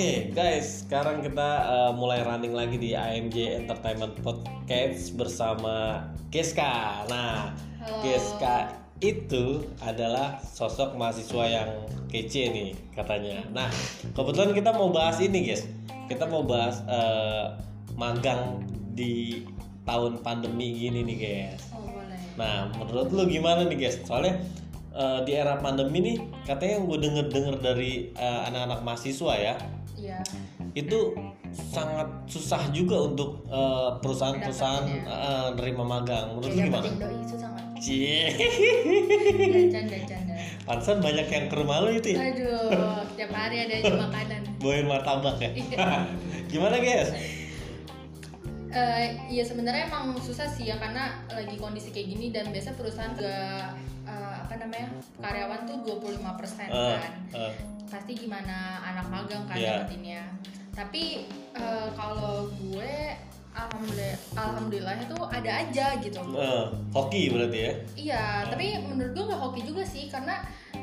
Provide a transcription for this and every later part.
Oke guys, sekarang kita uh, mulai running lagi di AMJ Entertainment Podcast bersama Geska. Nah, Halo. Geska itu adalah sosok mahasiswa yang kece nih katanya. Nah, kebetulan kita mau bahas ini guys. Kita mau bahas uh, magang di tahun pandemi gini nih guys. Oh boleh. Nah, menurut lu gimana nih guys? Soalnya uh, di era pandemi nih, katanya yang gue denger-denger dari uh, anak-anak mahasiswa ya, Iya. itu sangat susah juga untuk uh, perusahaan-perusahaan uh, nerima magang. Menurut Kayak gimana? doi susah? Cie, Ya, canda canda. pantesan banyak yang ke rumah lu itu ya? Aduh, tiap hari ada aja makanan. Bawain martabak ya? Iya. gimana guys? Eh, ya sebenarnya emang susah sih ya karena lagi kondisi kayak gini dan biasa perusahaan juga eh, apa namanya karyawan tuh 25% Uh, kan uh, pasti gimana anak magang kan Iya. dapetinnya tapi eh, kalau gue alhamdulillah alhamdulillahnya tuh ada aja gitu uh, hoki berarti ya? Iya, tapi menurut gue gak hoki juga sih karena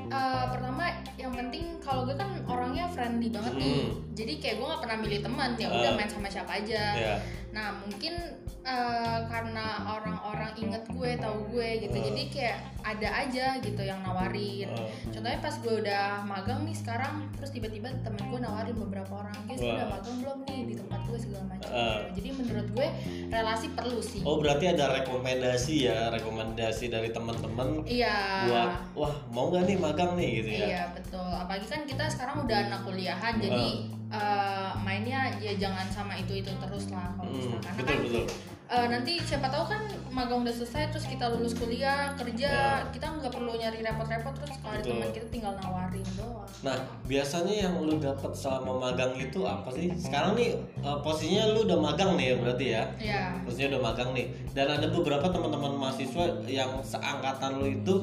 uh, pertama yang penting kalau gue kan orangnya friendly banget nih, Hmm. jadi kayak gue gak pernah milih teman ya udah Ah. main sama siapa aja. Ya. Nah mungkin uh, karena orang-orang inget gue, tahu gue gitu, Ah. jadi kayak ada aja gitu yang nawarin. Uh, Contohnya pas gue udah magang nih sekarang, terus tiba-tiba temen gue nawarin beberapa orang, guys Wah. udah magang belum nih di tempat gue segala macam. Gitu. Jadi menurut gue relasi perlu sih. oh berarti ada rekomendasi ya, rekomendasi dari teman-teman Iya. buat wah mau nggak nih magang nih gitu ya? Iya betul. Apalagi kan kita sekarang udah anak kuliahan, jadi eh, mainnya ya jangan sama itu itu terus lah kalau Hmm, misalkan. Karena betul kan betul. eh, nanti siapa tahu kan magang udah selesai terus kita lulus kuliah kerja Ah. kita nggak perlu nyari repot-repot terus kalau ada teman kita tinggal nawarin doang. Nah, biasanya yang lu dapat selama magang itu apa sih? Sekarang nih eh, posisinya lu udah magang nih ya berarti ya. Iya. Posisinya udah magang nih. Dan ada beberapa teman-teman mahasiswa yang seangkatan lu itu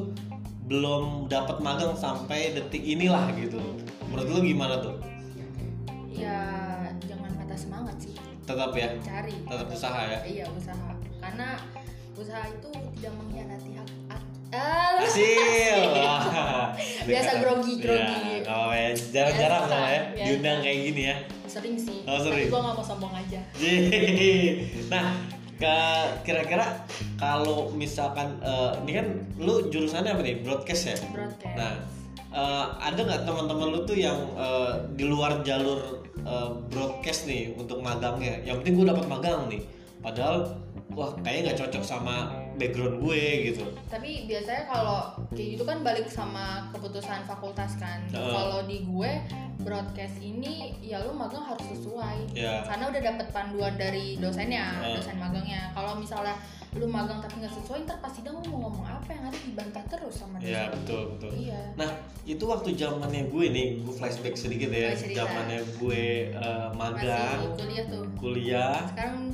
belum dapat magang sampai detik inilah gitu. Menurut lu gimana tuh? Ya jangan patah semangat sih, Tetap ya, cari. tetap usaha ya. Iya usaha. Karena usaha itu tidak mengkhianati hak. Ah, Hasil. Biasa grogi, grogi. Ya, ya. Jarang-jarang Biasa, sama ya biasa. diundang kayak gini ya. sering sih. Oh, sering. Tapi gue gak mau sombong aja. Nah kira-kira kalau misalkan eh, ini kan lu jurusannya apa nih? Broadcast ya? Broadcast. nah eh, ada nggak teman-teman lu tuh yang eh, di luar jalur eh, broadcast nih untuk magangnya? Yang penting gue dapat magang nih. Padahal wah kayaknya nggak cocok sama background gue gitu Tapi biasanya kalau kayak gitu kan balik sama keputusan fakultas kan. Heeh. Kalau di gue broadcast ini ya lu magang harus sesuai. ya Karena udah dapet panduan dari dosennya, Heeh. dosen magangnya. Kalau misalnya lu magang tapi nggak sesuai, ntar pas sidang lu mau ngomong apa yang ada dibantah terus sama dosen. ya betul betul Iya. Nah itu waktu zamannya gue nih, gue flashback sedikit ya, zamannya gue eh, magang, Masih kuliah tuh. kuliah, Sekarang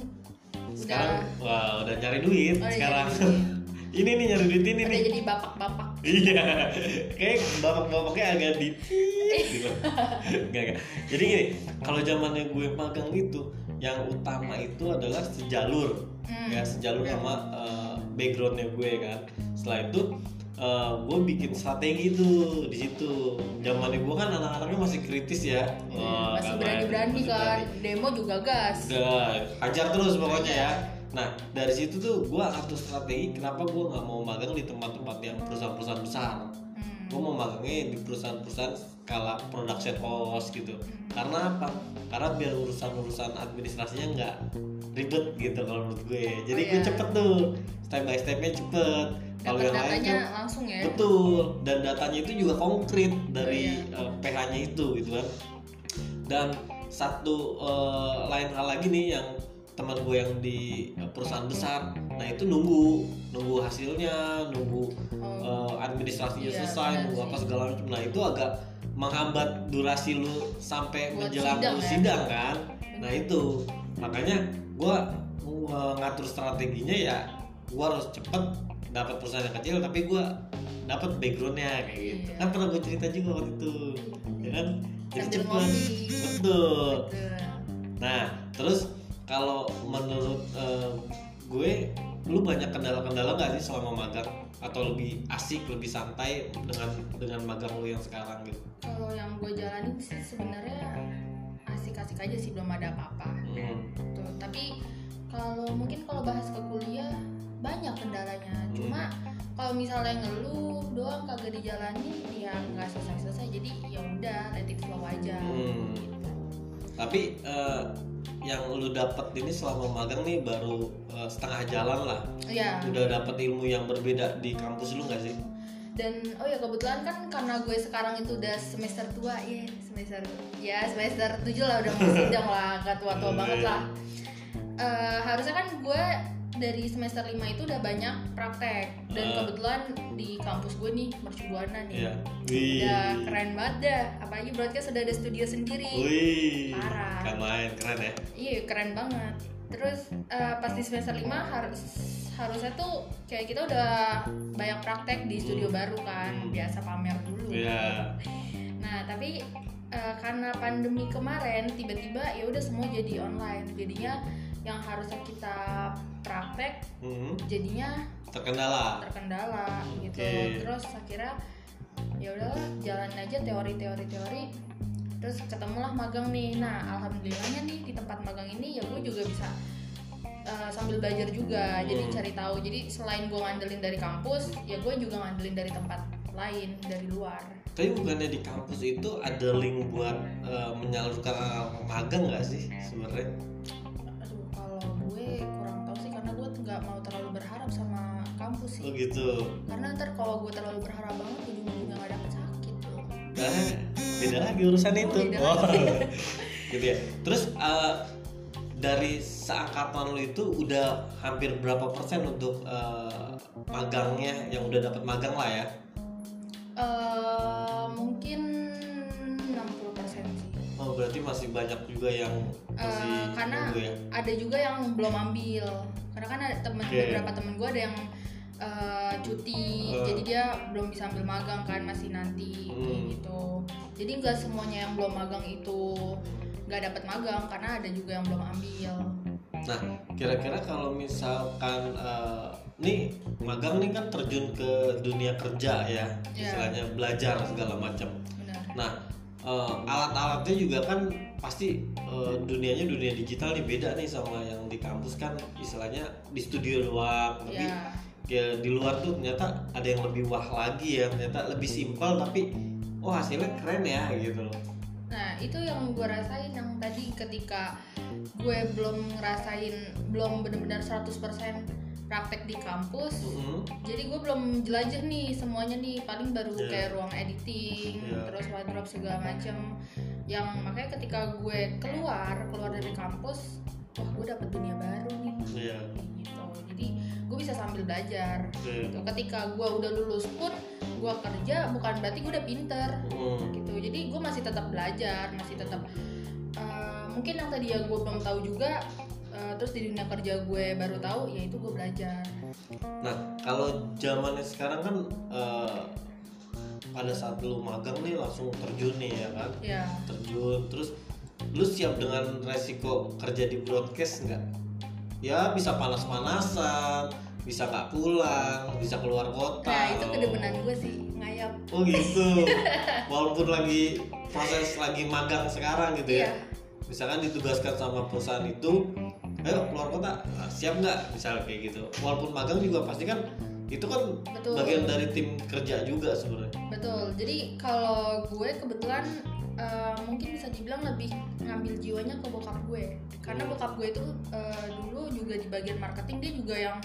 sekarang udah wah udah nyari duit Oh, udah sekarang. nyari duit. ini nih nyari duit ini udah nih. jadi bapak-bapak. Iya, kayak bapak-bapaknya agak di gitu. Enggak, enggak. Jadi gini, kalau zamannya gue magang itu, yang utama itu adalah sejalur, Hmm. ya sejalur Ya. sama eh, backgroundnya gue kan. Setelah itu eh, gue bikin strategi tuh di situ. Zamannya gue kan anak-anaknya masih kritis ya. Wah, masih nggak berani-berani masih kan. berani. Demo juga gas. Udah, hajar terus pokoknya ya. Nah dari situ tuh gue atur strategi kenapa gue nggak mau magang di tempat-tempat yang perusahaan-perusahaan besar. Hmm. Gue mau magangnya di perusahaan-perusahaan skala production house gitu. Karena apa? Karena biar urusan-urusan administrasinya nggak ribet gitu kalau menurut gue. Jadi Oh, gue iya. cepet tuh, step by stepnya cepet. Kalau yang lain datanya tuh langsung ya. Betul, dan datanya itu juga konkret dari Iya. eh, PH-nya itu gitu kan. Dan satu eh, lain hal lagi nih yang teman gue yang di eh, perusahaan besar, nah itu nunggu, nunggu hasilnya, nunggu Oh. eh, administrasinya Iya, selesai, nunggu apa segala macam. Nah itu agak menghambat durasi lu sampai Buat menjelang sidang lu ya. sidang kan. Nah itu makanya gue ngatur strateginya ya gue harus cepet dapat perusahaan yang kecil tapi gue dapat backgroundnya kayak gitu. Iya. kan pernah gue cerita juga waktu itu ya kan? Jadi ngopi. betul. Nah terus kalau menurut eh, gue lu banyak kendala-kendala gak sih selama magang? Atau lebih asik lebih santai dengan dengan magang lu yang sekarang gitu? Kalau yang gue jalanin sih sebenarnya asik-asik aja sih belum ada apa-apa. Hmm. Tuh, tapi kalau mungkin kalau bahas ke kuliah banyak kendalanya cuma kalau misalnya ngeluh doang kagak dijalani ya nggak selesai-selesai jadi ya udah let it flow aja Hmm. gitu. Tapi eh, yang lu dapet ini selama magang nih baru eh, setengah jalan lah. ya Udah dapet ilmu yang berbeda di kampus lu nggak sih? dan oh ya kebetulan kan karena gue sekarang itu udah semester tua ya semester ya semester 7 lah udah mau sidang lah gak tua-tua banget lah Eh, harusnya kan gue dari semester 5 itu udah banyak praktek dan Ah. kebetulan di kampus gue nih mercubuana nih Iya. Wih. udah keren banget dah apalagi broadcast sudah ada studio sendiri Wih. Parah. Kan main keren ya. iya keren banget terus eh, pas di semester 5 harus harusnya tuh kayak kita udah banyak praktek di studio baru kan biasa pamer dulu Iya. nah tapi eh, karena pandemi kemarin tiba-tiba ya udah semua jadi online jadinya yang harusnya kita praktek Hmm. jadinya Terkendala. terkendala gitu Oke. terus akhirnya ya udahlah jalan aja teori-teori teori terus ketemulah magang nih nah alhamdulillahnya nih di tempat magang ini ya gue juga bisa uh, sambil belajar juga jadi Hmm. cari tahu jadi selain gue ngandelin dari kampus ya gue juga ngandelin dari tempat lain dari luar Tapi bukannya di kampus itu ada link buat eh, menyalurkan magang nggak sih sebenarnya? Kampus Oh sih gitu. karena ntar kalau gue terlalu berharap banget ujung-ujungnya nggak dapet sakit loh Nah, beda lagi urusan Oh, itu. beda Oh. lagi. gitu ya. Terus eh, dari seangkatan lu itu udah hampir berapa persen untuk eh, magangnya yang udah dapat magang lah ya? Eh, mungkin 60% sih. Oh berarti masih banyak juga yang masih Eh, karena ya? ada juga yang belum ambil. Karena kan ada temen Oke. beberapa temen gue ada yang eh, cuti, Eh. jadi dia belum bisa ambil magang kan masih nanti kayak Hmm. gitu. Jadi nggak semuanya yang belum magang itu nggak dapat magang karena ada juga yang belum ambil. Nah, kira-kira kalau misalkan eh, nih magang nih kan terjun ke dunia kerja ya, Iya. istilahnya belajar segala macam. Nah, eh, alat-alatnya juga kan pasti eh, dunianya dunia digital nih beda nih sama yang di kampus kan istilahnya di studio doang. Tapi Ya. Ya di luar tuh ternyata ada yang lebih wah lagi ya, ternyata lebih simpel tapi oh hasilnya keren ya gitu loh. Nah itu yang gue rasain yang tadi ketika gue belum ngerasain belum benar-benar 100% praktek di kampus Mm-mm. jadi gue belum jelajah nih semuanya nih paling baru Iya. kayak ruang editing Iya. terus wardrobe segala macem yang makanya ketika gue keluar keluar dari kampus wah gue dapet dunia baru nih gitu jadi gue bisa sambil belajar Oke. gitu. ketika gue udah lulus pun gue kerja bukan berarti gue udah pinter Mm. gitu jadi gue masih tetap belajar masih tetap eh, mungkin yang tadi ya gue belum tahu juga eh, terus di dunia kerja gue baru tahu ya itu gue belajar Nah, kalau zamannya sekarang kan eh, pada saat lu magang nih langsung terjun nih ya kan? ya Terjun terus lu siap dengan resiko kerja di broadcast nggak? Ya bisa panas-panasan, bisa nggak pulang, bisa keluar kota. nah itu kedemenan gue sih ngayap Oh gitu. Walaupun lagi proses lagi magang sekarang gitu ya. Iya. Misalkan ditugaskan sama perusahaan itu, ayo keluar kota, siap nggak? Misalnya kayak gitu. Walaupun magang juga pasti kan itu kan Betul. bagian dari tim kerja juga sebenarnya. betul jadi kalau gue kebetulan eh, mungkin bisa dibilang lebih ngambil jiwanya ke bokap gue karena bokap gue itu eh, dulu juga di bagian marketing dia juga yang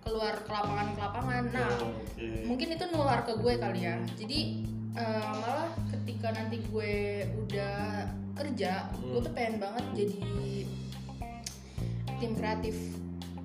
keluar ke lapangan ke lapangan nah Oh, oke. mungkin itu nular ke gue kali ya jadi eh, malah ketika nanti gue udah kerja Hmm. gue tuh pengen banget jadi tim kreatif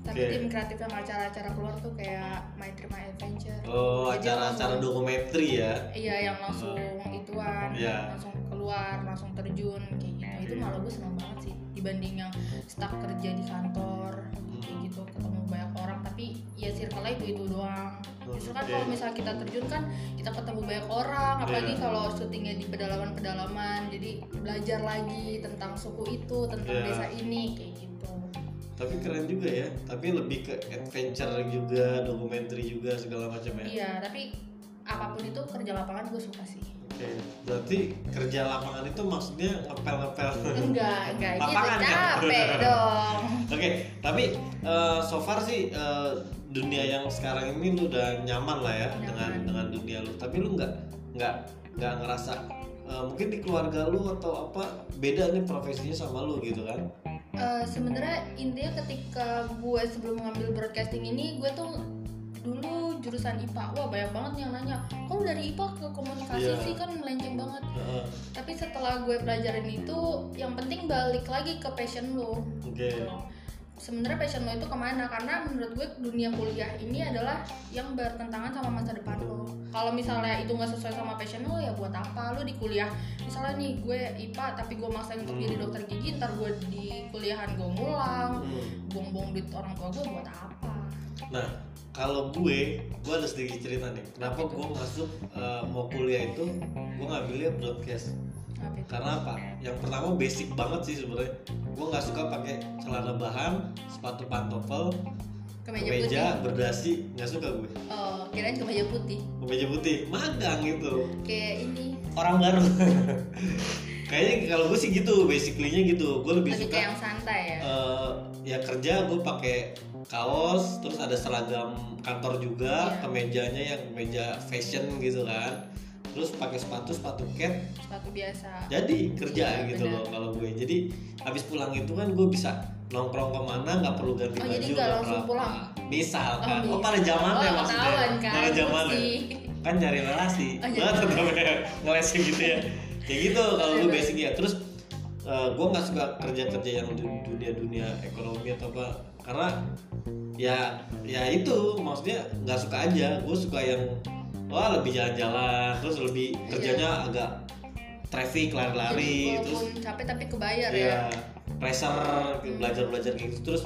tapi Oke. tim kreatif yang acara-acara keluar tuh kayak My Trip My Adventure Oh, acara-acara dokumenter ya. iya yang langsung ituan Iya. langsung keluar langsung terjun kayak gitu itu malah gue seneng banget sih dibanding yang stuck kerja di kantor kayak gitu ketemu banyak orang tapi ya circle itu itu doang justru kan Oke. kalau misalnya kita terjun kan kita ketemu banyak orang apalagi Iya. kalau syutingnya di pedalaman-pedalaman jadi belajar lagi tentang suku itu tentang Iya. desa ini kayak gitu Tapi keren juga ya. Tapi lebih ke adventure juga, dokumenter juga segala macam ya. iya tapi apa pun itu kerja lapangan gue suka sih Oke. Oke, berarti kerja lapangan itu maksudnya ngepel-ngepel. enggak enggak gitu Lapangan kan? capek dong Oke, tapi eh, so far sih eh, dunia yang sekarang ini lu udah nyaman lah ya Nyaman. dengan dengan dunia lu. Tapi lu nggak nggak nggak ngerasa eh, mungkin di keluarga lu atau apa beda nih profesinya sama lu gitu kan? Eh, sebenarnya intinya ketika gue sebelum mengambil broadcasting ini gue tuh dulu jurusan IPA wah banyak banget yang nanya kok dari IPA ke komunikasi Iya. sih? Kan melenceng banget. Heeh, tapi setelah gue pelajarin itu yang penting balik lagi ke passion lo Oke. Sebenarnya passion lo itu ke mana karena menurut gue dunia kuliah ini adalah yang bertentangan sama masa depan lo kalau misalnya itu nggak sesuai sama passion lo ya buat apa lo di kuliah misalnya nih gue IPA tapi gue maksain untuk Hmm. jadi dokter gigi ntar gue di kuliahan gue ngulang Hmm. buang-buang duit orang tua gue buat apa Nah, kalau gue, gue ada sedikit cerita nih. Kenapa gue masuk eh, mau kuliah itu, gue ngambilnya broadcast. Itu? Karena apa? Yang pertama basic banget sih sebenarnya. Gue nggak suka pakai celana bahan, sepatu pantofel, kemeja, kemeja, putih berdasi, nggak suka gue. oh kirain kemeja putih Kemeja putih, magang gitu. kayak ini Orang baru. Kayaknya kalau gue sih gitu, basically-nya gitu. Gue lebih lebih suka yang santai ya eh, ya kerja gue pakai kaos terus ada seragam kantor juga Iya. kemejanya yang kemeja fashion gitu kan terus pakai sepatu sepatu cat. Sepatu biasa. Jadi kerja Iya, gitu benar. loh kalau gue. Jadi habis pulang itu kan gue bisa nongkrong ke mana nggak perlu ganti Oh, baju jadi nggak langsung perlu pulang? misal Oh, kan? Oh, bisa. pada zamannya Oh, maksudnya. kan, pada zamannya. Kan nyari relasi. Oh, tetap ya ngelesin gitu ya. Kayak gitu kalau gue basic ya. Terus gue nggak suka kerja kerja yang di dunia dunia ekonomi atau apa. Karena ya ya itu. Maksudnya nggak suka aja. Gue suka yang wah lebih jalan-jalan terus lebih kerjanya agak traffic lari-lari terus walaupun capek tapi kebayar ya ya. pressure belajar belajar kayak gitu. Terus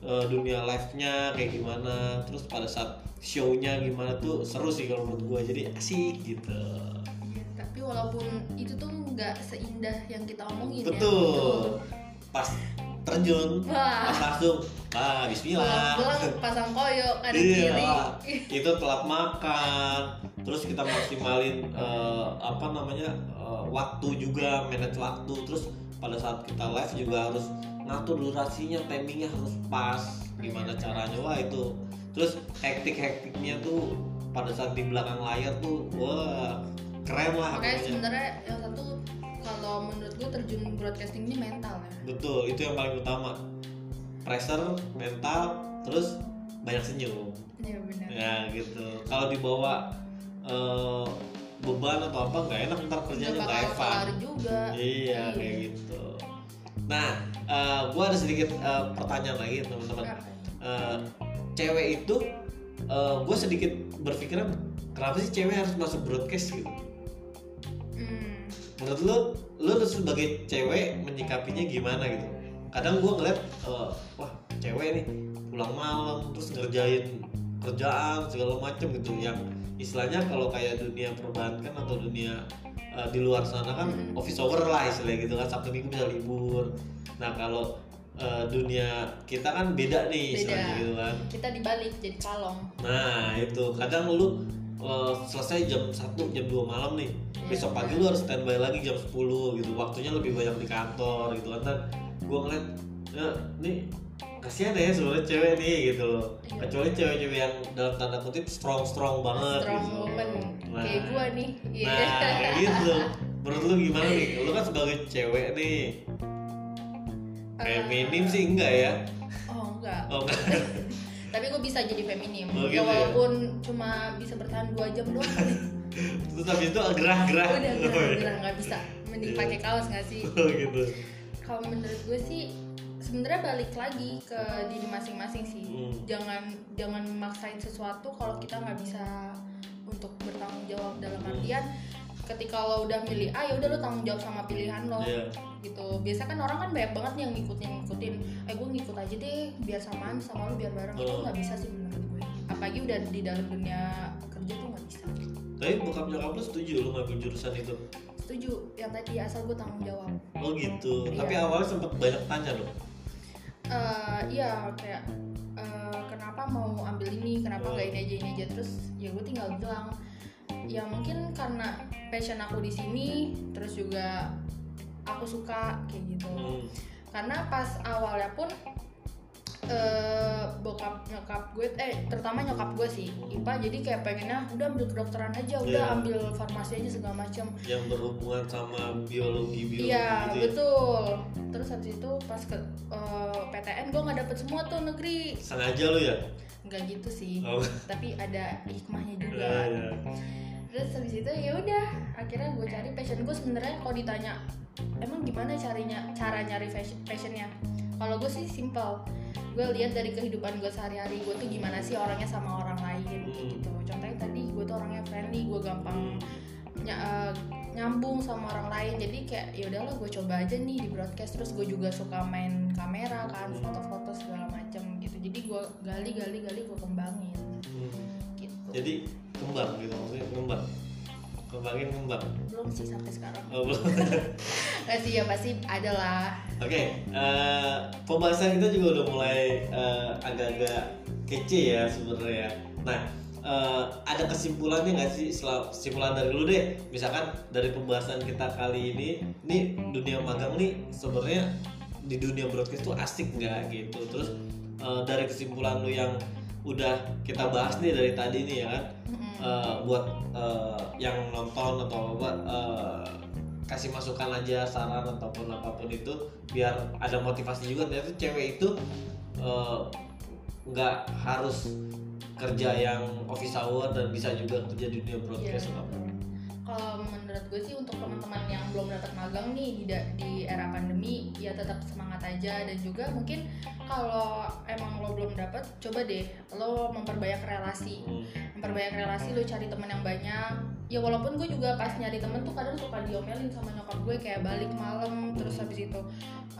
eh, dunia live nya kayak gimana terus pada saat show-nya gimana tuh seru sih kalau menurut gue jadi asik gitu. Iya, tapi walaupun itu tuh nggak seindah yang kita omongin ya. Betul. Pas terjun. Pas langsung ah Bismillah. Pasang koyo kanan Iya, kiri. itu telat makan, terus kita maksimalin eh, apa namanya eh, waktu juga, manage waktu, terus pada saat kita live juga harus ngatur durasinya, timingnya harus pas, gimana caranya, wah itu, terus hektik hektiknya tuh pada saat di belakang layar tuh, wah keren lah makanya sebenarnya yang satu kalau menurut gue terjun broadcasting ini mental ya. Betul, itu yang paling utama, pressure, mental, terus banyak senyum. iya benar. Ya gitu. Kalau dibawa eh, beban atau apa nggak enak ntar kerjanya nggak evan kelar juga. Iya kayak gitu. Nah eh, gua ada sedikit eh, pertanyaan lagi teman-teman? Eh, cewek itu gue sedikit berpikiran kenapa sih cewek harus masuk broadcast gitu? Hmm, menurut lu lu tuh sebagai cewek menyikapinya gimana gitu? Kadang gue ngeliat eh, wah cewek nih pulang malam terus ngerjain kerjaan segala macem gitu. Yang istilahnya kalau kayak dunia perbankan atau dunia eh, di luar sana kan Hmm. office hour lah istilahnya gitu kan. Sabtu minggu bisa libur. Nah kalau eh, dunia kita kan beda nih Beda. gitu kan. Kita dibalik jadi kalong Nah itu. Kadang lu uh, selesai jam 1 jam 2 malam nih. Besok pagi lu harus standby lagi jam 10 gitu. Waktunya lebih banyak di kantor gitu kan. Dan gue ngeliat ya nih kasihan ya sebenarnya cewek nih gitu loh. Iya. kecuali cewek-cewek yang dalam tanda kutip strong strong banget strong gitu. woman nah, kayak gua nih. Iya. nah kayak gitu. Menurut lu gimana nih? Lu kan sebagai cewek nih Eh, minim sih enggak ya? Oh enggak. Oh enggak. Tapi gue bisa jadi feminim. Oh, ya gitu ya? walaupun cuma bisa bertahan dua jam doang. Terus habis itu gerah-gerah. Udah gerah gerah nggak bisa. Mending pakai kaos nggak sih? Oh gitu. Kalau menurut gue sih sebenarnya balik lagi ke diri masing-masing sih. Hmm. jangan jangan memaksain sesuatu kalau kita nggak bisa untuk bertanggung jawab dalam Hmm. Ketika lo udah milih A ya udah lo tanggung jawab sama pilihan lo Iya. gitu biasa kan orang kan banyak banget yang ngikutin ngikutin eh gue ngikut aja deh biar samaan sama lo biar bareng itu Oh. nggak bisa sih menurut gue apalagi udah di dalam dunia kerja tuh nggak bisa Tapi bokap nyokap lu setuju lu ngambil jurusan itu? setuju yang tadi asal gue tanggung jawab Oh gitu. Iya. Tapi awalnya sempet banyak tanya loh. Eh, iya kayak eh, kenapa mau ambil ini kenapa nggak ini aja ini aja terus ya gue tinggal bilang ya mungkin karena passion aku di sini terus juga aku suka kayak gitu Hmm. karena pas awalnya pun eh, bokap nyokap gue eh terutama nyokap gue sih IPA jadi kayak pengennya udah ambil kedokteran aja udah Iya. ambil farmasi aja segala macam yang berhubungan sama biologi biologi Iya gitu ya. betul. Terus habis itu pas ke eh, PTN gue nggak dapet semua tuh negeri. sengaja lu ya Nggak gitu sih. Oh. Tapi ada hikmahnya juga. Ya, ya. Terus habis itu ya udah akhirnya gue cari passion gue sebenarnya kalau ditanya emang gimana carinya cara nyari fashion passionnya. Kalau gue sih simple. Gue lihat dari kehidupan gue sehari-hari gue tuh gimana sih orangnya sama orang lain Hmm. gitu. Contohnya tadi gue tuh orangnya friendly, gue gampang ny- eh, nyambung sama orang lain jadi kayak ya udahlah gue coba aja nih di broadcast terus gue juga suka main kamera kan foto-foto segala macam jadi gue gali gali gali gue kembangin Hmm. gitu jadi kembang gitu maksudnya kembang kembangin kembang belum sih sampai sekarang oh, belum. Nggak sih ya pasti ada lah Oke, eh, pembahasan kita juga udah mulai eh, agak-agak kece ya sebenarnya. Nah, eh, ada kesimpulannya nggak sih? Kesimpulan dari lu deh. Misalkan dari pembahasan kita kali ini, nih dunia magang nih sebenarnya di dunia broadcast tuh asik nggak gitu. Terus eh, dari kesimpulan lu yang udah kita bahas nih dari tadi nih ya kan, Mm-mm. eh, buat eh, yang nonton atau buat eh, kasih masukan aja saran ataupun apa pun itu biar ada motivasi juga ternyata cewek itu nggak harus kerja yang office hour dan bisa juga kerja di dunia broadcast Iya. atau apa. kalau menurut gue sih untuk teman-teman yang belum dapat magang nih di, di era pandemi ya tetap semangat aja. Dan juga mungkin kalau emang lo belum dapat coba deh lo memperbanyak relasi. Hmm. memperbanyak relasi lo cari teman yang banyak. Ya walaupun gue juga pas nyari temen tuh kadang suka diomelin sama nyokap gue kayak balik malam terus habis itu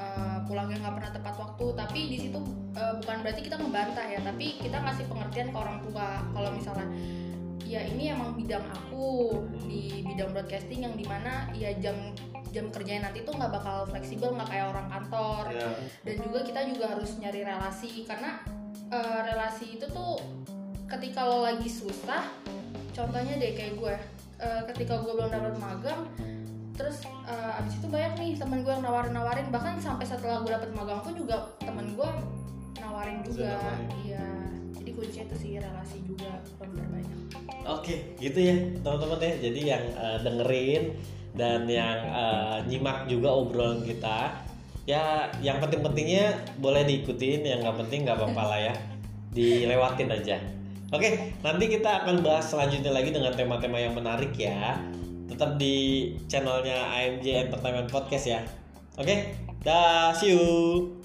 uh, pulangnya nggak pernah tepat waktu. Tapi di situ uh, bukan berarti kita membantah ya tapi kita ngasih pengertian ke orang tua. Kalau misalnya ya ini emang bidang aku di bidang broadcasting yang di mana ya jam jam kerjanya nanti tuh nggak bakal fleksibel nggak kayak orang kantor. Ya, dan juga kita juga harus nyari relasi karena eh, relasi itu tuh ketika lo lagi susah contohnya deh kayak gue eh, ketika gue belum dapat magang terus eh, abis itu banyak nih temen gue yang nawarin nawarin bahkan sampai setelah gue dapet magang pun juga temen gue nawarin juga. iya jadi kuncinya itu sih relasi juga memperbanyak Oke, gitu ya teman-teman ya. Jadi yang eh, dengerin dan yang eh, nyimak juga obrolan kita, ya yang penting-pentingnya boleh diikutin, yang nggak penting nggak apa-apa lah ya, dilewatin aja. Oke, nanti kita akan bahas selanjutnya lagi dengan tema-tema yang menarik ya. Tetap di channelnya AMJ Entertainment Podcast ya. Oke, dah, see you.